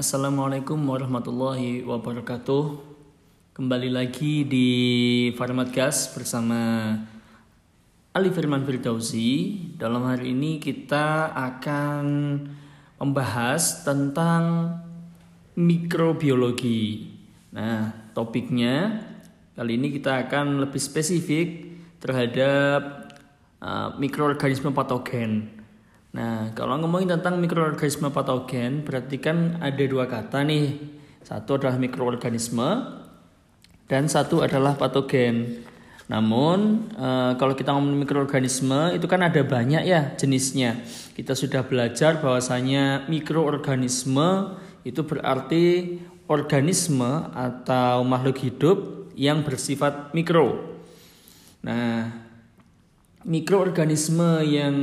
Assalamualaikum warahmatullahi wabarakatuh. Kembali lagi di Farmatgas bersama Ali Firman Firdausi. Dalam hari ini kita akan membahas tentang mikrobiologi. Nah, topiknya kali ini kita akan lebih spesifik terhadap uh, mikroorganisme patogen. Nah, kalau ngomongin tentang mikroorganisme patogen, berarti kan ada dua kata nih. Satu adalah mikroorganisme dan satu adalah patogen. Namun, e, kalau kita ngomongin mikroorganisme, itu kan ada banyak ya jenisnya. Kita sudah belajar bahwasanya mikroorganisme itu berarti organisme atau makhluk hidup yang bersifat mikro. Nah, mikroorganisme yang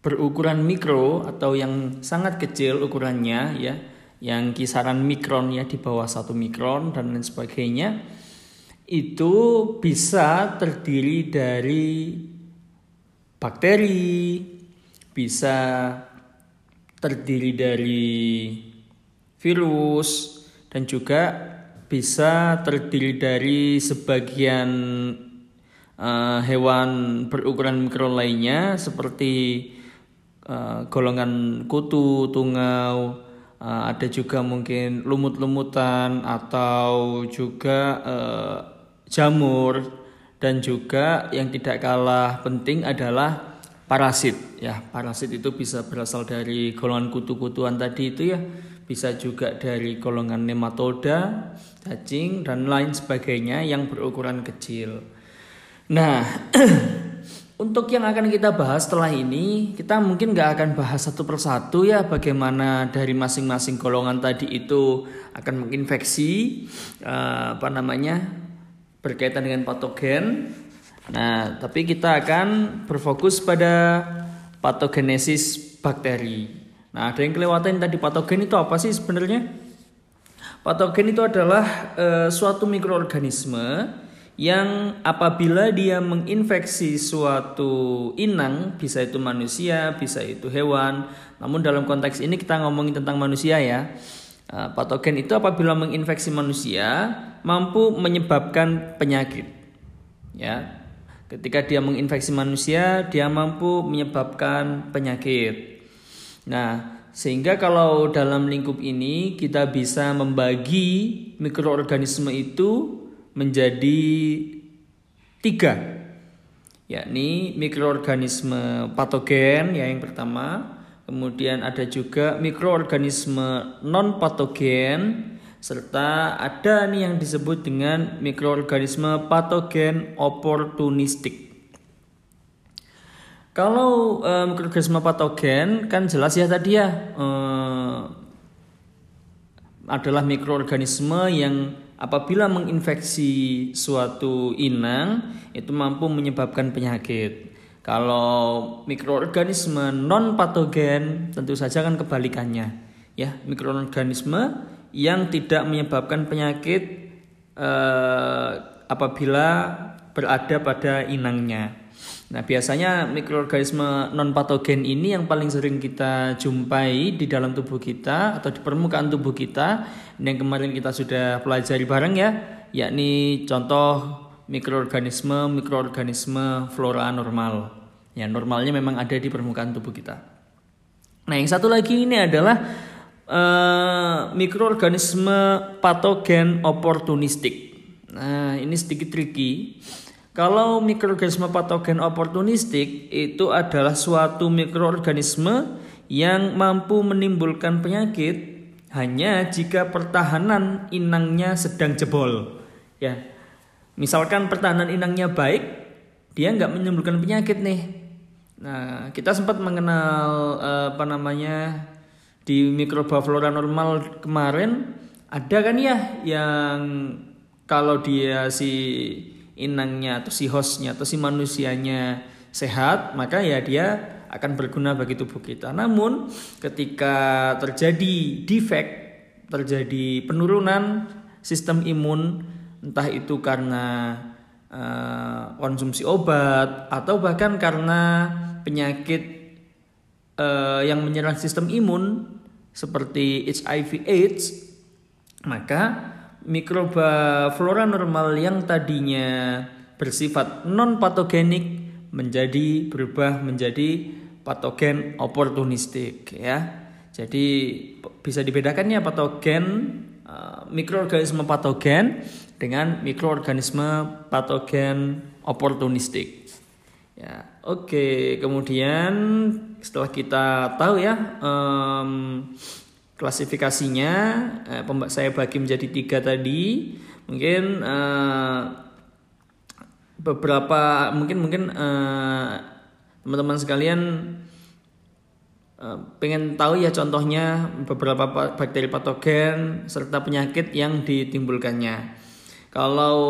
berukuran mikro atau yang sangat kecil ukurannya ya yang kisaran mikron ya di bawah satu mikron dan lain sebagainya itu bisa terdiri dari bakteri bisa terdiri dari virus dan juga bisa terdiri dari sebagian uh, hewan berukuran mikro lainnya seperti uh, golongan kutu, tungau, uh, ada juga mungkin lumut-lumutan atau juga uh, jamur. Dan juga yang tidak kalah penting adalah parasit ya. Parasit itu bisa berasal dari golongan kutu-kutuan tadi itu ya. Bisa juga dari golongan nematoda cacing dan lain sebagainya yang berukuran kecil. Nah Untuk yang akan kita bahas setelah ini, kita mungkin nggak akan bahas satu persatu ya bagaimana dari masing-masing golongan tadi itu akan menginfeksi uh, apa namanya berkaitan dengan patogen. Nah, tapi kita akan berfokus pada patogenesis bakteri. Nah, ada yang kelewatan tadi patogen itu apa sih sebenarnya? Patogen itu adalah uh, suatu mikroorganisme yang apabila dia menginfeksi suatu inang, bisa itu manusia, bisa itu hewan. Namun dalam konteks ini kita ngomongin tentang manusia ya. Eh, patogen itu apabila menginfeksi manusia mampu menyebabkan penyakit. Ya. Ketika dia menginfeksi manusia, dia mampu menyebabkan penyakit. Nah, sehingga kalau dalam lingkup ini kita bisa membagi mikroorganisme itu menjadi tiga yakni mikroorganisme patogen ya yang pertama. Kemudian ada juga mikroorganisme non patogen serta ada nih yang disebut dengan mikroorganisme patogen oportunistik. Kalau e, mikroorganisme patogen kan jelas ya tadi ya e, adalah mikroorganisme yang apabila menginfeksi suatu inang itu mampu menyebabkan penyakit. Kalau mikroorganisme non patogen tentu saja kan kebalikannya. Ya, mikroorganisme yang tidak menyebabkan penyakit eh, apabila berada pada inangnya. Nah, biasanya mikroorganisme non patogen ini yang paling sering kita jumpai di dalam tubuh kita atau di permukaan tubuh kita yang kemarin kita sudah pelajari bareng ya, yakni contoh mikroorganisme mikroorganisme flora normal. Ya, normalnya memang ada di permukaan tubuh kita. Nah, yang satu lagi ini adalah uh, mikroorganisme patogen oportunistik. Nah, ini sedikit tricky kalau mikroorganisme patogen oportunistik itu adalah suatu mikroorganisme yang mampu menimbulkan penyakit hanya jika pertahanan inangnya sedang jebol. Ya, misalkan pertahanan inangnya baik, dia nggak menimbulkan penyakit nih. Nah, kita sempat mengenal eh, apa namanya di mikroba flora normal kemarin ada kan ya yang kalau dia si inangnya atau si hostnya atau si manusianya sehat maka ya dia akan berguna bagi tubuh kita. Namun ketika terjadi defect, terjadi penurunan sistem imun entah itu karena uh, konsumsi obat atau bahkan karena penyakit uh, yang menyerang sistem imun seperti HIV AIDS, maka mikroba flora normal yang tadinya bersifat non patogenik menjadi berubah menjadi patogen oportunistik ya. Jadi bisa dibedakannya patogen uh, mikroorganisme patogen dengan mikroorganisme patogen oportunistik. Ya, oke. Kemudian setelah kita tahu ya um, klasifikasinya, eh, saya bagi menjadi tiga tadi. Mungkin uh, beberapa, mungkin mungkin uh, teman-teman sekalian uh, pengen tahu ya contohnya beberapa bakteri patogen serta penyakit yang ditimbulkannya. Kalau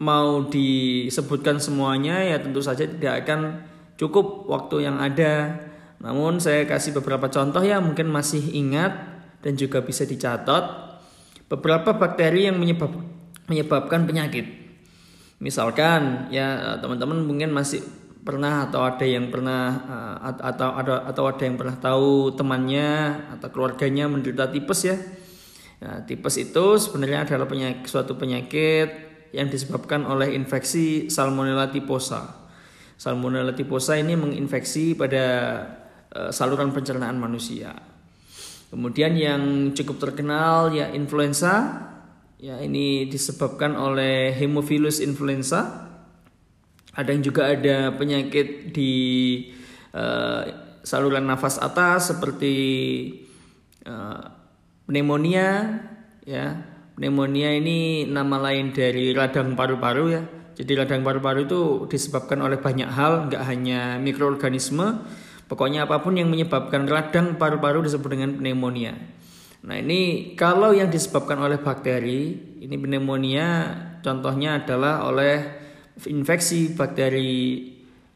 mau disebutkan semuanya ya tentu saja tidak akan cukup waktu yang ada. Namun saya kasih beberapa contoh ya mungkin masih ingat dan juga bisa dicatat beberapa bakteri yang menyebab, menyebabkan penyakit. Misalkan ya teman-teman mungkin masih pernah atau ada yang pernah eh, atau ada atau ada yang pernah tahu temannya atau keluarganya menderita tipes ya. Nah, tipes itu sebenarnya adalah penyakit, suatu penyakit yang disebabkan oleh infeksi Salmonella typhosa. Salmonella typhosa ini menginfeksi pada saluran pencernaan manusia. Kemudian yang cukup terkenal ya influenza. Ya ini disebabkan oleh Haemophilus influenza. Ada yang juga ada penyakit di uh, saluran nafas atas seperti uh, pneumonia ya Pneumonia ini nama lain dari radang paru-paru ya. Jadi radang paru-paru itu disebabkan oleh banyak hal, nggak hanya mikroorganisme. Pokoknya apa pun yang menyebabkan radang paru-paru disebut dengan pneumonia. Nah ini kalau yang disebabkan oleh bakteri, ini pneumonia contohnya adalah oleh infeksi bakteri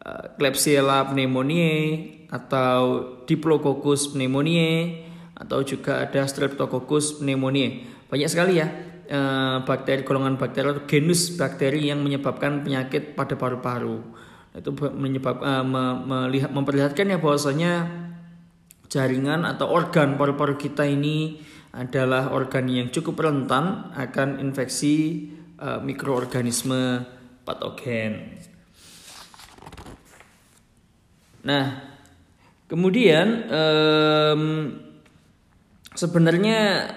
uh, Klebsiella pneumoniae atau Diplococcus pneumoniae atau juga ada Streptococcus pneumoniae. Banyak sekali ya eh, bakteri golongan bakteri atau genus bakteri yang menyebabkan penyakit pada paru-paru. Itu menyebab uh, melihat memperlihatkan ya bahwasanya jaringan atau organ paru-paru kita ini adalah organ yang cukup rentan akan infeksi uh, mikroorganisme patogen. Nah, kemudian um, sebenarnya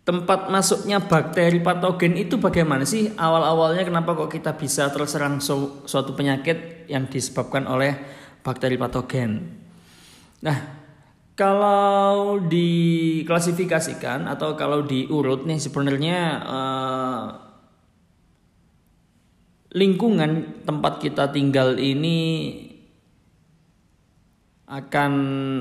tempat masuknya bakteri patogen itu bagaimana sih awal-awalnya kenapa kok kita bisa terserang su suatu penyakit yang disebabkan oleh bakteri patogen. Nah, kalau diklasifikasikan atau kalau diurut nih sebenarnya eh, lingkungan tempat kita tinggal ini akan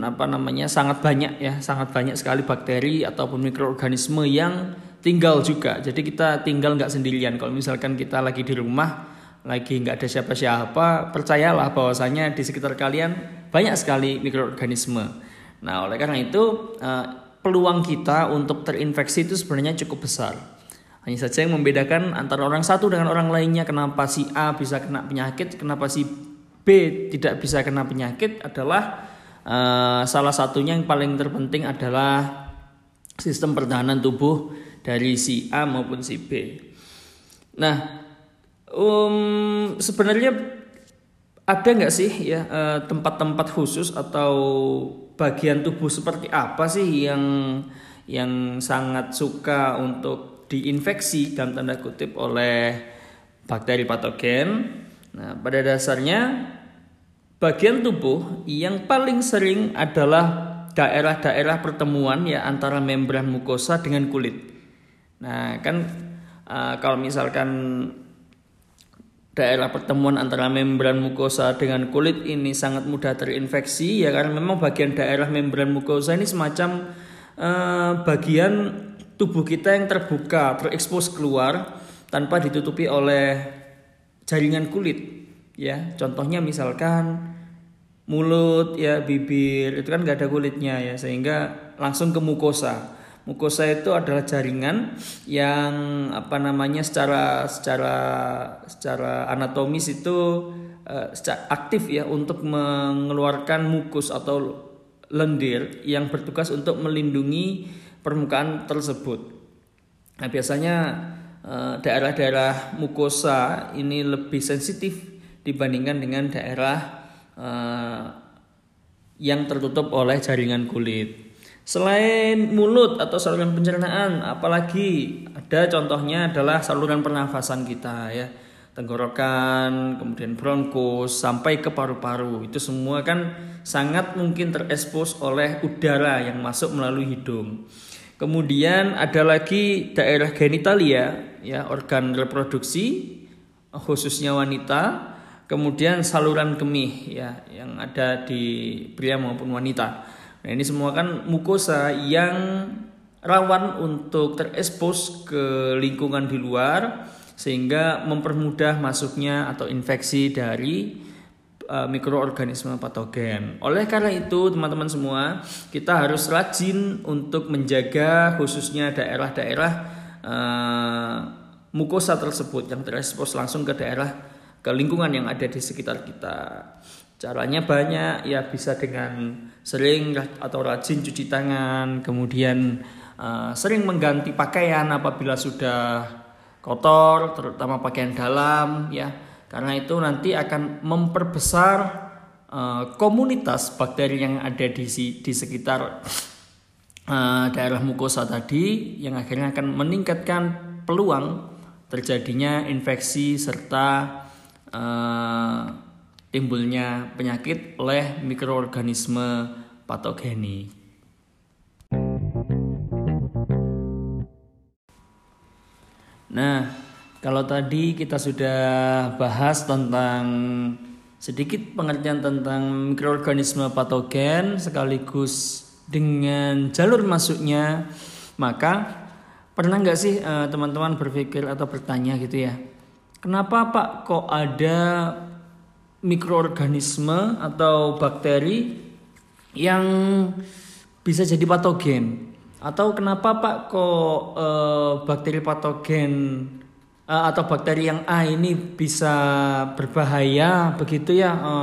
apa namanya sangat banyak ya sangat banyak sekali bakteri ataupun mikroorganisme yang tinggal juga. Jadi kita tinggal nggak sendirian. Kalau misalkan kita lagi di rumah lagi nggak ada siapa-siapa percayalah bahwasanya di sekitar kalian banyak sekali mikroorganisme. Nah oleh karena itu eh, peluang kita untuk terinfeksi itu sebenarnya cukup besar. Hanya saja yang membedakan antara orang satu dengan orang lainnya kenapa si A bisa kena penyakit kenapa si tidak bisa kena penyakit adalah uh, salah satunya yang paling terpenting adalah sistem pertahanan tubuh dari si A maupun si B. Nah, um, sebenarnya ada nggak sih ya eh, tempat-tempat khusus atau bagian tubuh seperti apa sih yang yang sangat suka untuk diinfeksi dalam tanda kutip oleh bakteri patogen? Nah, pada dasarnya Bagian tubuh yang paling sering adalah daerah-daerah pertemuan ya antara membran mukosa dengan kulit. Nah, kan uh, kalau misalkan daerah pertemuan antara membran mukosa dengan kulit ini sangat mudah terinfeksi ya karena memang bagian daerah membran mukosa ini semacam uh, bagian tubuh kita yang terbuka, terekspos keluar tanpa ditutupi oleh jaringan kulit ya. Contohnya misalkan mulut ya bibir itu kan gak ada kulitnya ya. Sehingga langsung ke mukosa. Mukosa itu adalah jaringan yang apa namanya secara secara secara anatomis itu uh, aktif ya untuk mengeluarkan mukus atau lendir yang bertugas untuk melindungi permukaan tersebut. Nah, biasanya daerah-daerah mukosa ini lebih sensitif dibandingkan dengan daerah eh, yang tertutup oleh jaringan kulit. Selain mulut atau saluran pencernaan, apalagi ada contohnya adalah saluran pernafasan kita ya. Tenggorokan, kemudian bronkus sampai ke paru-paru. Itu semua kan sangat mungkin terekspos oleh udara yang masuk melalui hidung. Kemudian ada lagi daerah genitalia ya, organ reproduksi khususnya wanita. Kemudian saluran kemih ya yang ada di pria maupun wanita. Nah, ini semua kan mukosa yang rawan untuk terekspos ke lingkungan di luar sehingga mempermudah masuknya atau infeksi dari uh, mikroorganisme patogen. Oleh karena itu, teman-teman semua, kita harus rajin untuk menjaga khususnya daerah-daerah uh, mukosa tersebut yang terekspos langsung ke daerah ke lingkungan yang ada di sekitar kita. Caranya banyak ya bisa dengan sering atau rajin cuci tangan, kemudian uh, sering mengganti pakaian apabila sudah kotor, terutama pakaian dalam ya. Karena itu nanti akan memperbesar uh, komunitas bakteri yang ada di di sekitar daerah mukosa tadi yang akhirnya akan meningkatkan peluang terjadinya infeksi serta uh, timbulnya penyakit oleh mikroorganisme patogeni. Nah, kalau tadi kita sudah bahas tentang sedikit pengertian tentang mikroorganisme patogen sekaligus dengan jalur masuknya, maka pernah nggak sih eh, teman-teman berpikir atau bertanya gitu ya, kenapa Pak kok ada mikroorganisme atau bakteri yang bisa jadi patogen? Atau kenapa Pak kok e, bakteri patogen e, atau bakteri yang A ini bisa berbahaya begitu ya e,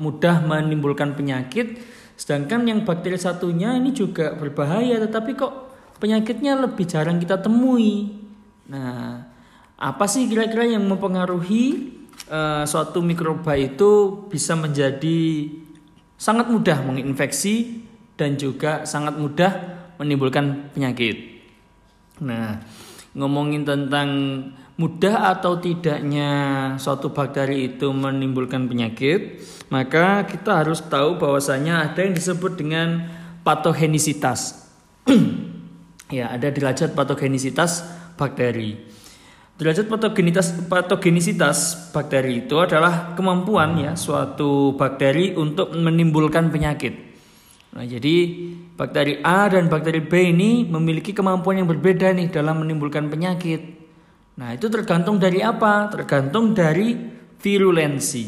mudah menimbulkan penyakit sedangkan yang bakteri satunya ini juga berbahaya tetapi kok penyakitnya lebih jarang kita temui. Nah, apa sih kira-kira yang mempengaruhi uh, suatu mikroba itu bisa menjadi sangat mudah menginfeksi dan juga sangat mudah menimbulkan penyakit. Nah, ngomongin tentang mudah atau tidaknya suatu bakteri itu menimbulkan penyakit, maka kita harus tahu bahwasanya ada yang disebut dengan patogenisitas. ya, ada derajat patogenisitas bakteri. Derajat patogenitas patogenisitas bakteri itu adalah kemampuan ya suatu bakteri untuk menimbulkan penyakit. Nah, jadi bakteri A dan bakteri B ini memiliki kemampuan yang berbeda nih dalam menimbulkan penyakit. Nah, itu tergantung dari apa? Tergantung dari virulensi.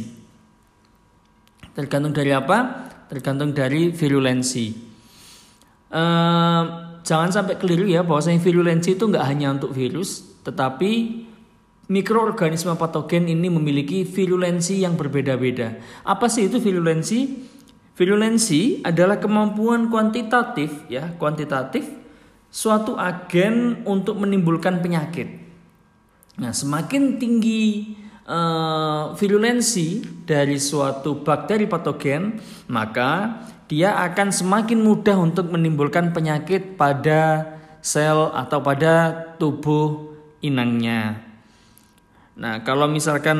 Tergantung dari apa? Tergantung dari virulensi. Ehm, jangan sampai keliru ya bahwasanya virulensi itu nggak hanya untuk virus, tetapi mikroorganisme patogen ini memiliki virulensi yang berbeda-beda. Apa sih itu virulensi? Virulensi adalah kemampuan kuantitatif ya, kuantitatif suatu agen untuk menimbulkan penyakit. Nah, semakin tinggi uh, virulensi dari suatu bakteri patogen, maka dia akan semakin mudah untuk menimbulkan penyakit pada sel atau pada tubuh inangnya. Nah, kalau misalkan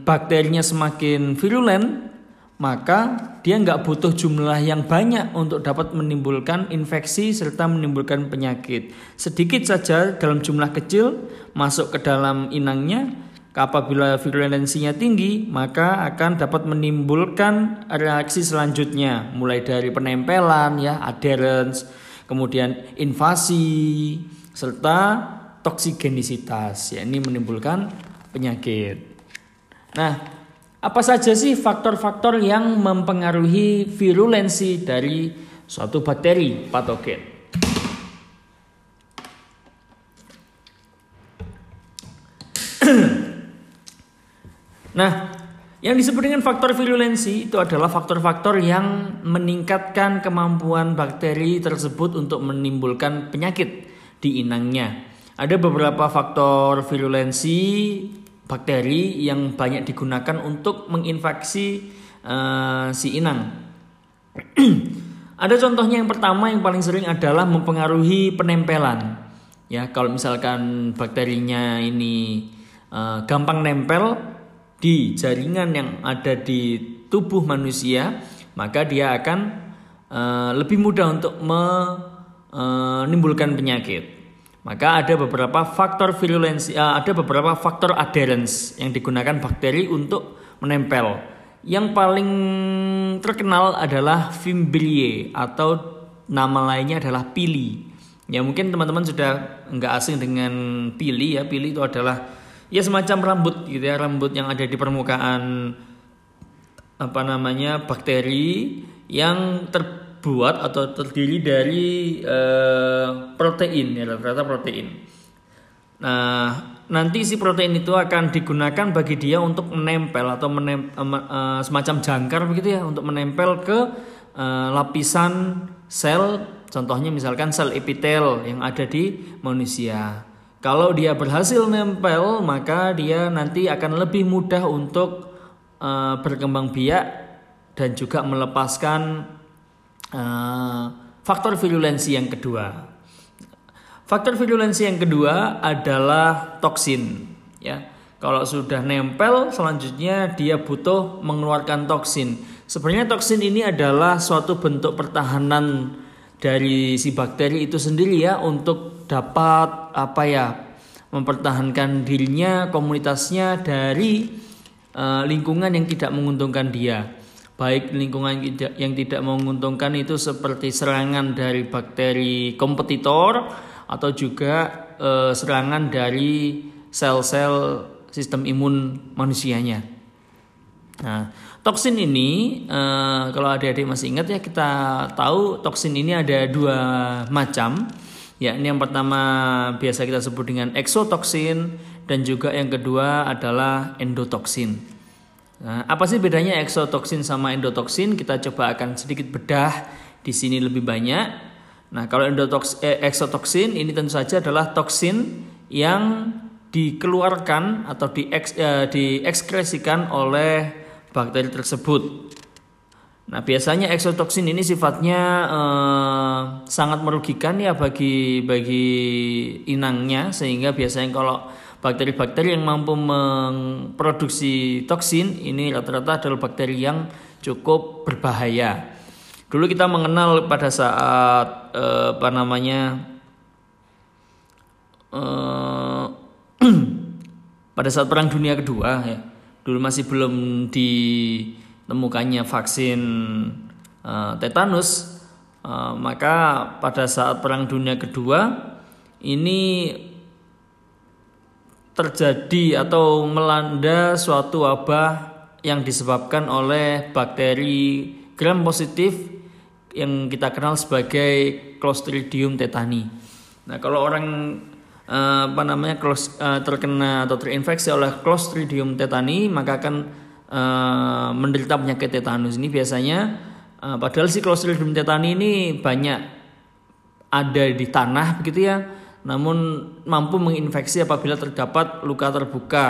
bakterinya semakin virulen, maka dia nggak butuh jumlah yang banyak untuk dapat menimbulkan infeksi serta menimbulkan penyakit. Sedikit saja dalam jumlah kecil masuk ke dalam inangnya, apabila virulensinya tinggi, maka akan dapat menimbulkan reaksi selanjutnya, mulai dari penempelan, ya, adherence, kemudian invasi, serta toksigenisitas, ya ini menimbulkan penyakit. Nah, apa saja sih faktor-faktor yang mempengaruhi virulensi dari suatu bakteri patogen? nah, Yang disebut dengan faktor virulensi itu adalah faktor-faktor yang meningkatkan kemampuan bakteri tersebut untuk menimbulkan penyakit di inangnya. Ada beberapa faktor virulensi bakteri yang banyak digunakan untuk menginfeksi uh, si inang. Ada contohnya yang pertama yang paling sering adalah mempengaruhi penempelan. Ya, kalau misalkan bakterinya ini uh, gampang nempel di jaringan yang ada di tubuh manusia, maka dia akan uh, lebih mudah untuk menimbulkan penyakit. Maka ada beberapa faktor virulensi, uh, ada beberapa faktor adherence yang digunakan bakteri untuk menempel. Yang paling terkenal adalah Fimbriae atau nama lainnya adalah pili. Ya mungkin teman-teman sudah nggak asing dengan pili ya. Pili itu adalah ya semacam rambut gitu ya, rambut yang ada di permukaan apa namanya bakteri yang ter terbuat atau terdiri dari uh, protein ya rata-rata protein. Nah, nanti si protein itu akan digunakan bagi dia untuk menempel atau menem, uh, semacam jangkar begitu ya untuk menempel ke uh, lapisan sel contohnya misalkan sel epitel yang ada di manusia. Kalau dia berhasil nempel, maka dia nanti akan lebih mudah untuk uh, berkembang biak dan juga melepaskan uh, faktor virulensi yang kedua. Faktor virulensi yang kedua adalah toksin. Ya, kalau sudah nempel, selanjutnya dia butuh mengeluarkan toksin. Sebenarnya toksin ini adalah suatu bentuk pertahanan dari si bakteri itu sendiri ya untuk dapat apa ya mempertahankan dirinya, komunitasnya dari uh, lingkungan yang tidak menguntungkan dia baik lingkungan yang tidak menguntungkan itu seperti serangan dari bakteri kompetitor atau juga e, serangan dari sel-sel sistem imun manusianya. Nah, toksin ini e, kalau adik-adik masih ingat ya kita tahu toksin ini ada dua macam. Ya, ini yang pertama biasa kita sebut dengan eksotoksin dan juga yang kedua adalah endotoksin. Nah, apa sih bedanya eksotoksin sama endotoksin? Kita coba akan sedikit bedah di sini lebih banyak. Nah, kalau endotoks, eh, eksotoksin ini tentu saja adalah toksin yang dikeluarkan atau dieks, eh, diekskresikan oleh bakteri tersebut. Nah, biasanya eksotoksin ini sifatnya eh, sangat merugikan ya bagi bagi inangnya sehingga biasanya kalau bakteri-bakteri yang mampu memproduksi toksin ini rata-rata adalah bakteri yang cukup berbahaya. Dulu kita mengenal pada saat eh, apa namanya eh, pada saat Perang Dunia Kedua ya. Dulu masih belum ditemukannya vaksin eh, tetanus, eh, maka pada saat Perang Dunia Kedua ini terjadi atau melanda suatu wabah yang disebabkan oleh bakteri gram positif yang kita kenal sebagai Clostridium tetani. Nah, kalau orang eh, apa namanya eh, terkena atau terinfeksi oleh Clostridium tetani maka akan eh, menderita penyakit tetanus. Ini biasanya padahal si Clostridium tetani ini banyak ada di tanah begitu ya namun mampu menginfeksi apabila terdapat luka terbuka.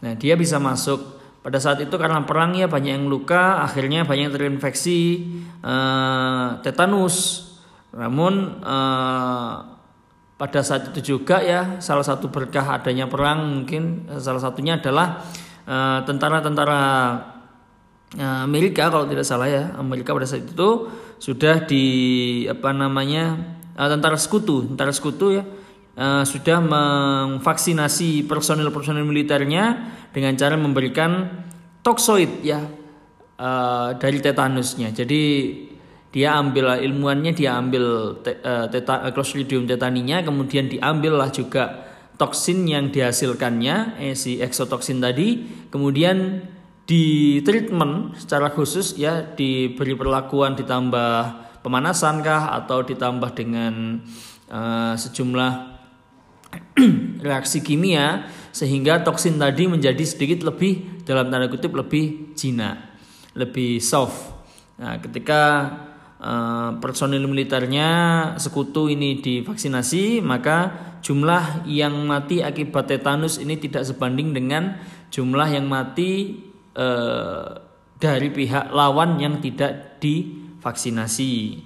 Nah, dia bisa masuk. Pada saat itu karena perang ya banyak yang luka, akhirnya banyak yang terinfeksi uh, tetanus. Namun uh, pada saat itu juga ya salah satu berkah adanya perang mungkin salah satunya adalah eh, tentara-tentara uh, Amerika kalau tidak salah ya Amerika pada saat itu sudah di apa namanya tentara sekutu, tentara sekutu ya uh, sudah memvaksinasi personil-personil militernya dengan cara memberikan toksoid ya uh, dari tetanusnya. Jadi dia ambil ilmuannya dia ambil te, uh, teta, Clostridium tetaninya kemudian diambillah juga toksin yang dihasilkannya eh, si eksotoksin tadi kemudian di treatment secara khusus ya diberi perlakuan ditambah pemanasan kah atau ditambah dengan uh, sejumlah reaksi kimia sehingga toksin tadi menjadi sedikit lebih dalam tanda kutip lebih jinak, lebih soft. Nah, ketika uh, personil militernya sekutu ini divaksinasi, maka jumlah yang mati akibat tetanus ini tidak sebanding dengan jumlah yang mati uh, dari pihak lawan yang tidak divaksinasi.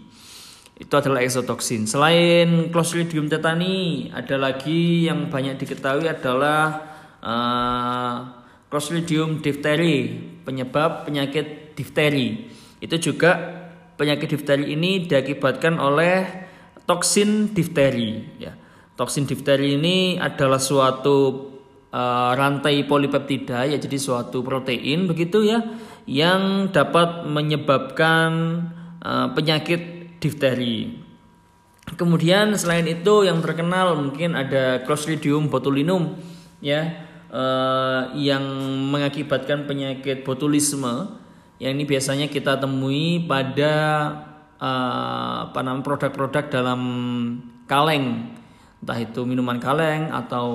Itu adalah exotoksin. Selain Clostridium tetani, ada lagi yang banyak diketahui adalah uh, Clostridium diphtheria, penyebab penyakit difteri. Itu juga penyakit difteri ini diakibatkan oleh toksin difteri. Ya. Toksin difteri ini adalah suatu uh, rantai polipeptida, ya jadi suatu protein begitu ya, yang dapat menyebabkan uh, penyakit difteri. Kemudian selain itu yang terkenal mungkin ada Clostridium botulinum ya eh, yang mengakibatkan penyakit botulisme yang ini biasanya kita temui pada eh, apa namanya produk-produk dalam kaleng entah itu minuman kaleng atau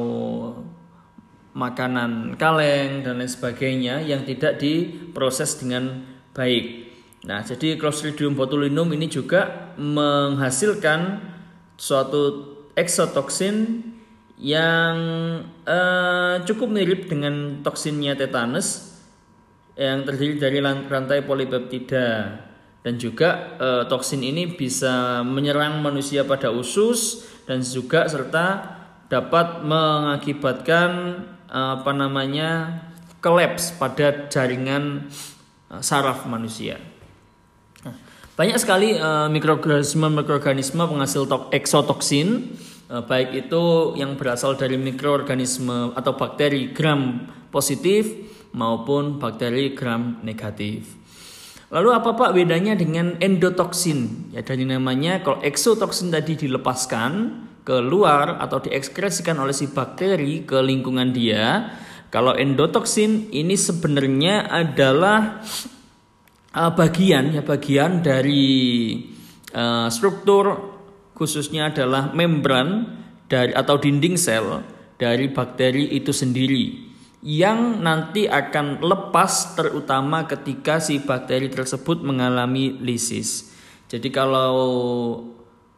makanan kaleng dan lain sebagainya yang tidak diproses dengan baik. Nah, jadi Clostridium botulinum ini juga menghasilkan suatu exotoksin yang uh, cukup mirip dengan toksinnya tetanus yang terdiri dari rantai polipeptida dan juga uh, toksin ini bisa menyerang manusia pada usus dan juga serta dapat mengakibatkan uh, apa namanya kolaps pada jaringan uh, saraf manusia. Banyak sekali uh, mikroorganisme-mikroorganisme penghasil eksotoksin, uh, baik itu yang berasal dari mikroorganisme atau bakteri gram positif maupun bakteri gram negatif. Lalu apa Pak bedanya dengan endotoksin? Ya dari namanya kalau eksotoksin tadi dilepaskan keluar atau diekskresikan oleh si bakteri ke lingkungan dia, kalau endotoksin ini sebenarnya adalah uh, bagian ya bagian dari uh, struktur khususnya adalah membran dari atau dinding sel dari bakteri itu sendiri yang nanti akan lepas terutama ketika si bakteri tersebut mengalami lisis. Jadi kalau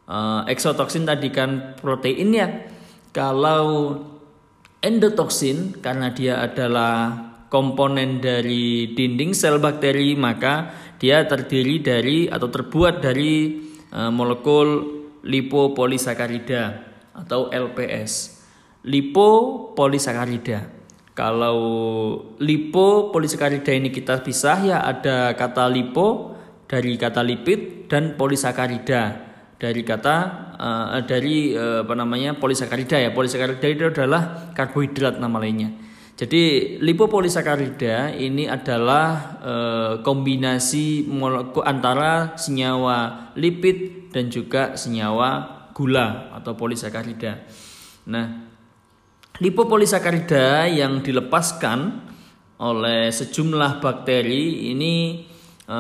uh, eksotoksin tadi kan proteinnya, kalau endotoksin karena dia adalah komponen dari dinding sel bakteri maka dia terdiri dari atau terbuat dari uh, molekul lipopolisakarida atau LPS. Lipopolisakarida. Kalau lipopolisakarida ini kita pisah ya ada kata lipo dari kata lipid dan polisakarida dari kata uh, dari uh, apa namanya polisakarida ya. Polisakarida itu adalah karbohidrat nama lainnya. Jadi lipopolisakarida ini adalah e, kombinasi molekul antara senyawa lipid dan juga senyawa gula atau polisakarida. Nah, lipopolisakarida yang dilepaskan oleh sejumlah bakteri ini e,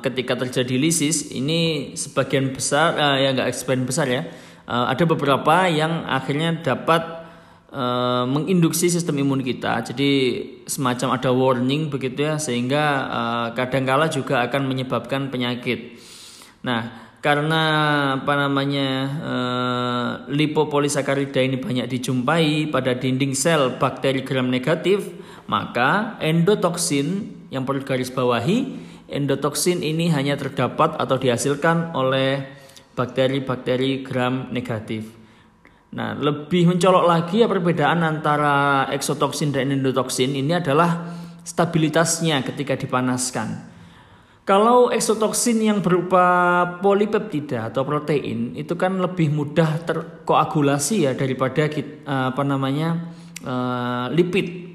ketika terjadi lisis ini sebagian besar e, ya enggak sebagian besar ya. E, ada beberapa yang akhirnya dapat uh, menginduksi sistem imun kita. Jadi semacam ada warning begitu ya sehingga uh, kadangkala juga akan menyebabkan penyakit. Nah, karena apa namanya uh, lipopolisakarida ini banyak dijumpai pada dinding sel bakteri gram negatif, maka endotoksin yang perlu garis bawahi, endotoksin ini hanya terdapat atau dihasilkan oleh bakteri-bakteri gram negatif. Nah, lebih mencolok lagi ya perbedaan antara eksotoksin dan endotoksin ini adalah stabilitasnya ketika dipanaskan. Kalau eksotoksin yang berupa polipeptida atau protein itu kan lebih mudah terkoagulasi ya daripada eh, apa namanya uh, lipid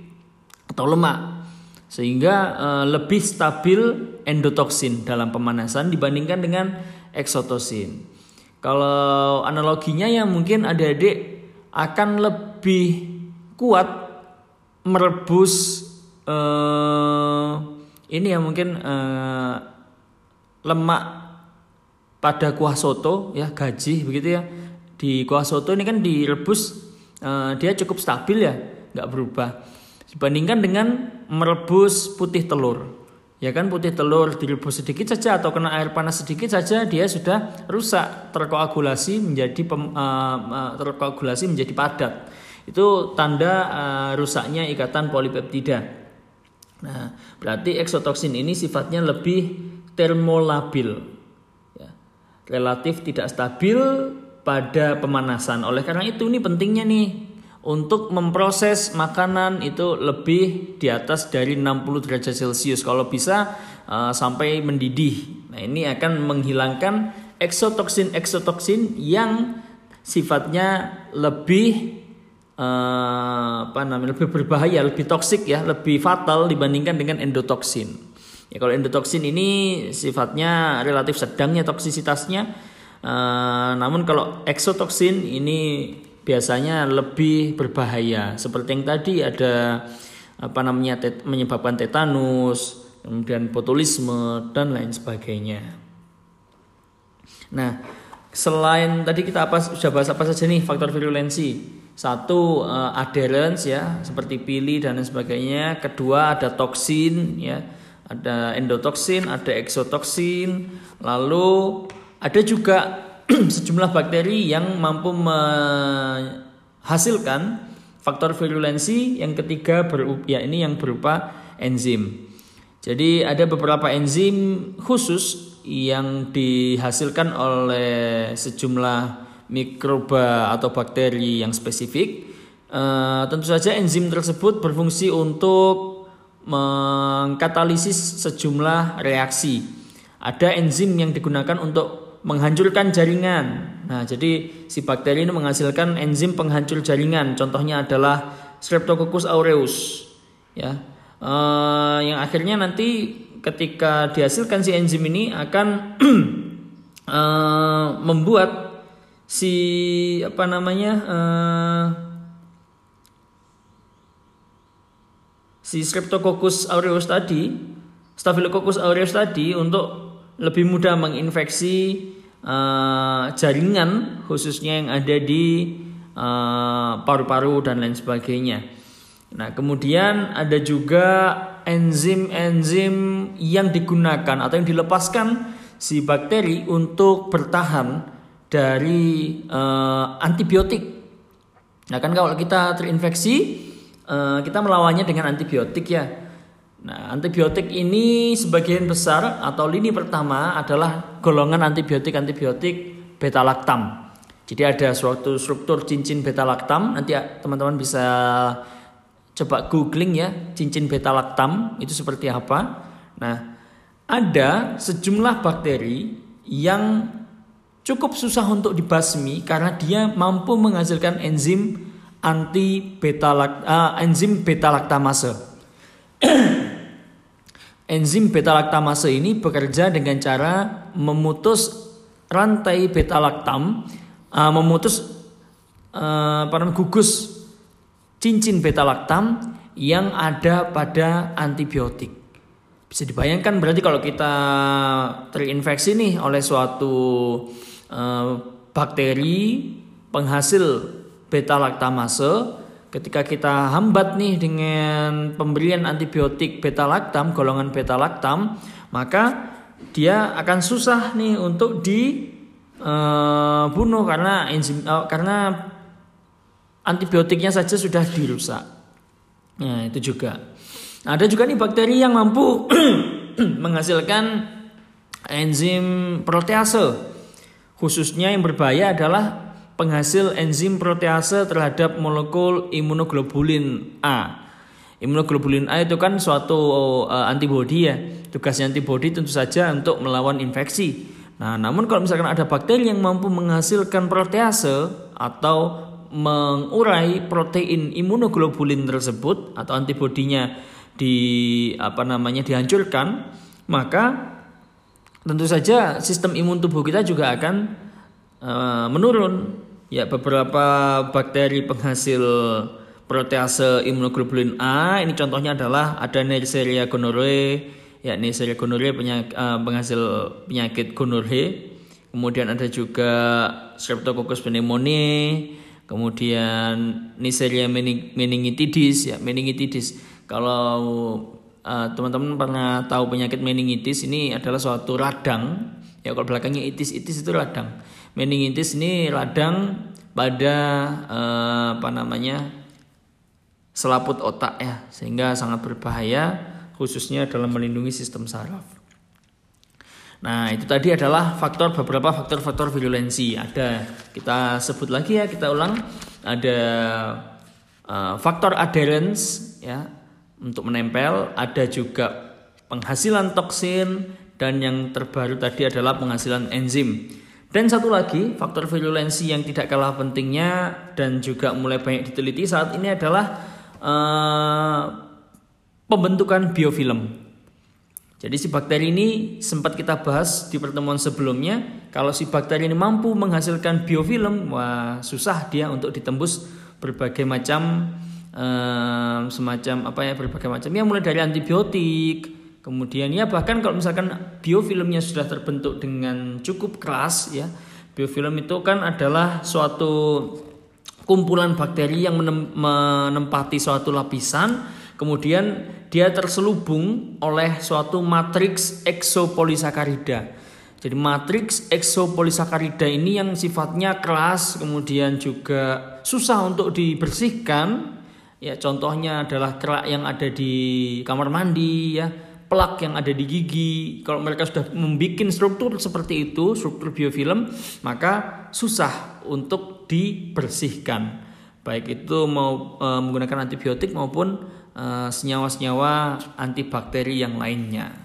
atau lemak sehingga uh, lebih stabil endotoksin dalam pemanasan dibandingkan dengan eksotoksin. Kalau analoginya ya mungkin adik-adik akan lebih kuat merebus uh, ini ya mungkin uh, lemak pada kuah soto ya gaji begitu ya di kuah soto ini kan direbus uh, dia cukup stabil ya nggak berubah. Dibandingkan dengan merebus putih telur. Ya kan putih telur direbus sedikit saja atau kena air panas sedikit saja dia sudah rusak terkoagulasi menjadi pem, uh, terkoagulasi menjadi padat. Itu tanda uh, rusaknya ikatan polipeptida. Nah, berarti eksotoksin ini sifatnya lebih termolabil. Ya. Relatif tidak stabil pada pemanasan. Oleh karena itu ini pentingnya nih untuk memproses makanan itu lebih di atas dari 60 derajat Celcius. Kalau bisa uh, sampai mendidih. Nah, ini akan menghilangkan eksotoksin-eksotoksin yang sifatnya lebih uh, apa namanya lebih berbahaya, lebih toksik ya, lebih fatal dibandingkan dengan endotoksin. Ya kalau endotoksin ini sifatnya relatif sedang ya toksisitasnya. Uh, namun kalau eksotoksin ini biasanya lebih berbahaya. Seperti yang tadi ada apa namanya tet, menyebabkan tetanus, kemudian botulisme dan lain sebagainya. Nah, selain tadi kita apa sudah bahas apa saja nih faktor virulensi? Satu uh, adherence ya, seperti pili dan lain sebagainya. Kedua ada toksin ya, ada endotoksin, ada eksotoksin. Lalu ada juga sejumlah bakteri yang mampu menghasilkan faktor virulensi yang ketiga berupa, ya ini yang berupa enzim. Jadi ada beberapa enzim khusus yang dihasilkan oleh sejumlah mikroba atau bakteri yang spesifik. E, tentu saja enzim tersebut berfungsi untuk mengkatalisis sejumlah reaksi. Ada enzim yang digunakan untuk menghancurkan jaringan. Nah, jadi si bakteri ini menghasilkan enzim penghancur jaringan. Contohnya adalah Streptococcus aureus. Ya, uh, yang akhirnya nanti ketika dihasilkan si enzim ini akan uh, membuat si apa namanya uh, si Streptococcus aureus tadi, Staphylococcus aureus tadi untuk lebih mudah menginfeksi uh, jaringan khususnya yang ada di eh, paru-paru dan lain sebagainya. Nah, kemudian ada juga enzim-enzim yang digunakan atau yang dilepaskan si bakteri untuk bertahan dari uh, antibiotik. Nah, kan kalau kita terinfeksi, uh, kita melawannya dengan antibiotik ya. Nah, antibiotik ini sebagian besar atau lini pertama adalah golongan antibiotik-antibiotik beta laktam. Jadi ada suatu struktur cincin beta laktam. Nanti ya, teman-teman bisa coba googling ya, cincin beta laktam itu seperti apa. Nah, ada sejumlah bakteri yang cukup susah untuk dibasmi karena dia mampu menghasilkan enzim anti beta uh, enzim beta laktamase. Enzim beta laktamase ini bekerja dengan cara memutus rantai beta laktam, uh, memutus uh, gugus cincin beta laktam yang ada pada antibiotik. Bisa dibayangkan berarti kalau kita terinfeksi nih oleh suatu uh, bakteri penghasil beta laktamase ketika kita hambat nih dengan pemberian antibiotik beta laktam, golongan beta laktam, maka dia akan susah nih untuk dibunuh uh, karena enzim uh, karena antibiotiknya saja sudah dirusak. Nah, itu juga. Ada juga nih bakteri yang mampu menghasilkan enzim protease. Khususnya yang berbahaya adalah penghasil enzim protease terhadap molekul imunoglobulin A. Imunoglobulin A itu kan suatu uh, antibodi ya. Tugasnya antibodi tentu saja untuk melawan infeksi. Nah, namun kalau misalkan ada bakteri yang mampu menghasilkan protease atau mengurai protein imunoglobulin tersebut atau antibodinya di apa namanya dihancurkan, maka tentu saja sistem imun tubuh kita juga akan uh, menurun Ya, beberapa bakteri penghasil protease imunoglobulin A ini contohnya adalah ada Neisseria gonorrhoeae, ya Neisseria gonorrhoeae penyakit, uh, penghasil penyakit gonorrhoeae. Kemudian ada juga Streptococcus pneumoniae, kemudian Neisseria meningitidis ya meningitidis. Kalau uh, teman-teman pernah tahu penyakit meningitis ini adalah suatu radang. Ya kalau belakangnya itis itis itu radang meningitis ini radang pada uh, apa namanya selaput otak ya sehingga sangat berbahaya khususnya dalam melindungi sistem saraf Nah, itu tadi adalah faktor beberapa faktor-faktor virulensi. Ada kita sebut lagi ya, kita ulang. Ada uh, faktor adherence ya untuk menempel, ada juga penghasilan toksin dan yang terbaru tadi adalah penghasilan enzim. Dan satu lagi, faktor virulensi yang tidak kalah pentingnya dan juga mulai banyak diteliti saat ini adalah uh, pembentukan biofilm. Jadi si bakteri ini sempat kita bahas di pertemuan sebelumnya. Kalau si bakteri ini mampu menghasilkan biofilm, wah susah dia untuk ditembus berbagai macam eh, semacam apa ya berbagai macam ya mulai dari antibiotik, kemudian ya bahkan kalau misalkan biofilmnya sudah terbentuk dengan cukup keras ya, biofilm itu kan adalah suatu kumpulan bakteri yang menempati suatu lapisan Kemudian dia terselubung oleh suatu matriks eksopolisakarida. Jadi matriks eksopolisakarida ini yang sifatnya keras kemudian juga susah untuk dibersihkan. Ya contohnya adalah kerak yang ada di kamar mandi ya, plak yang ada di gigi. Kalau mereka sudah membuat struktur seperti itu, struktur biofilm, maka susah untuk dibersihkan. Baik itu mau e, menggunakan antibiotik maupun Eh, senyawa-senyawa antibakteri yang lainnya.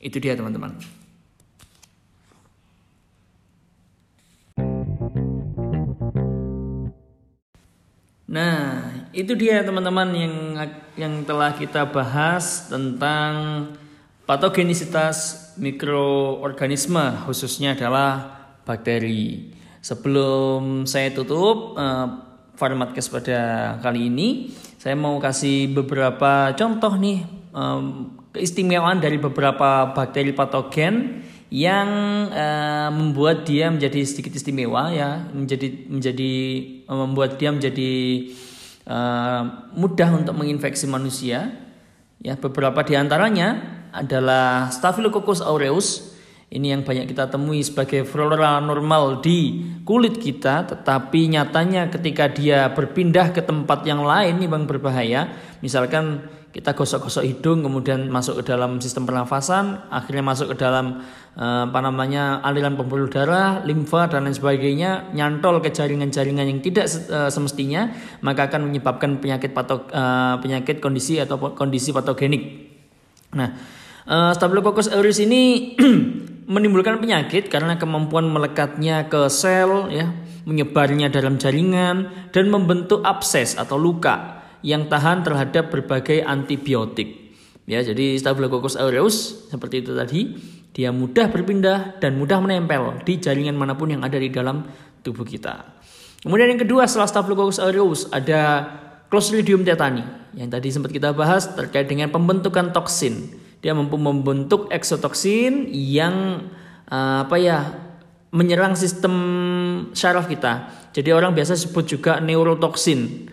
Itu dia teman-teman. Nah, itu dia teman-teman yang yang telah kita bahas tentang patogenisitas mikroorganisme khususnya adalah bakteri. Sebelum saya tutup uh, format pada kali ini, saya mau kasih beberapa contoh nih um, keistimewaan dari beberapa bakteri patogen yang uh, membuat dia menjadi sedikit istimewa ya, menjadi menjadi membuat dia menjadi uh, mudah untuk menginfeksi manusia. Ya, beberapa di antaranya adalah Staphylococcus aureus ini yang banyak kita temui sebagai flora normal di kulit kita, tetapi nyatanya ketika dia berpindah ke tempat yang lain ini bang berbahaya. Misalkan kita gosok-gosok hidung kemudian masuk ke dalam sistem pernafasan, akhirnya masuk ke dalam eh, apa namanya aliran pembuluh darah, limfa dan lain sebagainya, nyantol ke jaringan-jaringan yang tidak eh, semestinya, maka akan menyebabkan penyakit patok eh, penyakit kondisi atau kondisi patogenik. Nah, Staphylococcus aureus ini menimbulkan penyakit karena kemampuan melekatnya ke sel ya, menyebarnya dalam jaringan dan membentuk abses atau luka yang tahan terhadap berbagai antibiotik. Ya, jadi Staphylococcus aureus seperti itu tadi, dia mudah berpindah dan mudah menempel di jaringan mana pun yang ada di dalam tubuh kita. Kemudian yang kedua setelah Staphylococcus aureus ada Clostridium tetani yang tadi sempat kita bahas terkait dengan pembentukan toksin dia mampu membentuk eksotoksin yang uh, apa ya menyerang sistem saraf kita. Jadi orang biasa sebut juga neurotoksin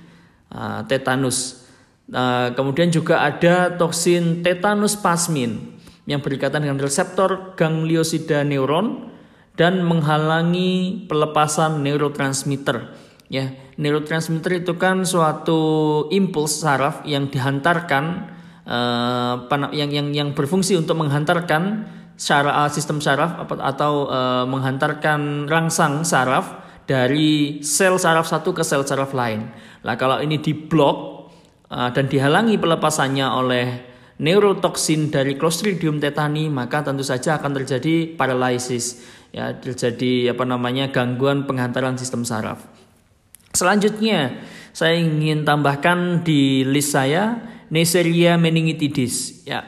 uh, tetanus. Uh, kemudian juga ada toksin tetanus pasmin yang berikatan dengan reseptor gangliosida neuron dan menghalangi pelepasan neurotransmitter. Ya, neurotransmitter itu kan suatu impuls saraf yang dihantarkan uh, yang yang yang berfungsi untuk menghantarkan syaraf sistem saraf atau uh, menghantarkan rangsang saraf dari sel saraf satu ke sel saraf lain. Lah kalau ini diblok uh, dan dihalangi pelepasannya oleh neurotoksin dari Clostridium tetani maka tentu saja akan terjadi paralisis ya terjadi apa namanya gangguan penghantaran sistem saraf. Selanjutnya saya ingin tambahkan di list saya Neisseria meningitidis ya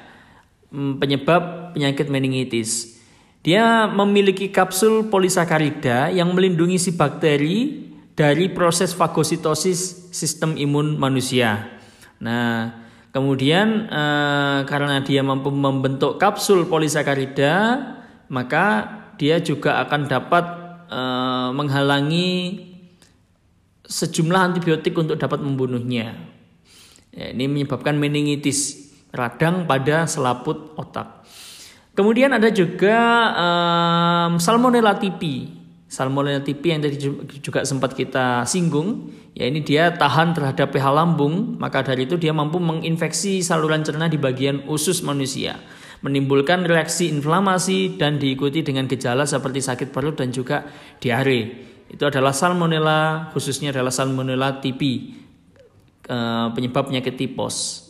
mm, penyebab penyakit meningitis. Dia memiliki kapsul polisakarida yang melindungi si bakteri dari proses fagositosis sistem imun manusia. Nah, kemudian eh, karena dia mampu membentuk kapsul polisakarida, maka dia juga akan dapat eh, menghalangi sejumlah antibiotik untuk dapat membunuhnya. Ya, ini menyebabkan meningitis radang pada selaput otak. Kemudian ada juga um, Salmonella typhi. Salmonella typhi yang tadi juga sempat kita singgung, ya ini dia tahan terhadap pH lambung, maka dari itu dia mampu menginfeksi saluran cerna di bagian usus manusia, menimbulkan reaksi inflamasi dan diikuti dengan gejala seperti sakit perut dan juga diare. Itu adalah Salmonella, khususnya adalah Salmonella typhi, eh, penyebab penyakit tipes.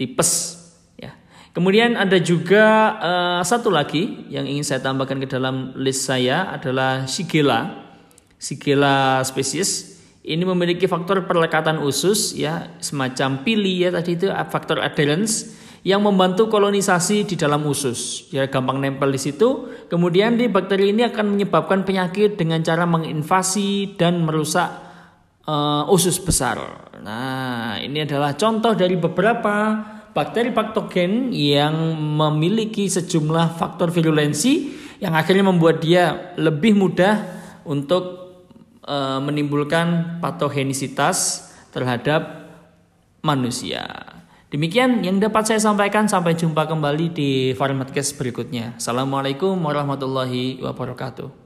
Tipes Kemudian ada juga uh, satu lagi yang ingin saya tambahkan ke dalam list saya adalah Shigella. Shigella spesies ini memiliki faktor perlekatan usus ya semacam pili ya tadi itu faktor adherence yang membantu kolonisasi di dalam usus. Ya gampang nempel di situ. Kemudian di bakteri ini akan menyebabkan penyakit dengan cara menginvasi dan merusak uh, usus besar. Nah, ini adalah contoh dari beberapa bakteri patogen yang memiliki sejumlah faktor virulensi yang akhirnya membuat dia lebih mudah untuk e, menimbulkan patogenisitas terhadap manusia. Demikian yang dapat saya sampaikan. Sampai jumpa kembali di format case berikutnya. Assalamualaikum warahmatullahi wabarakatuh.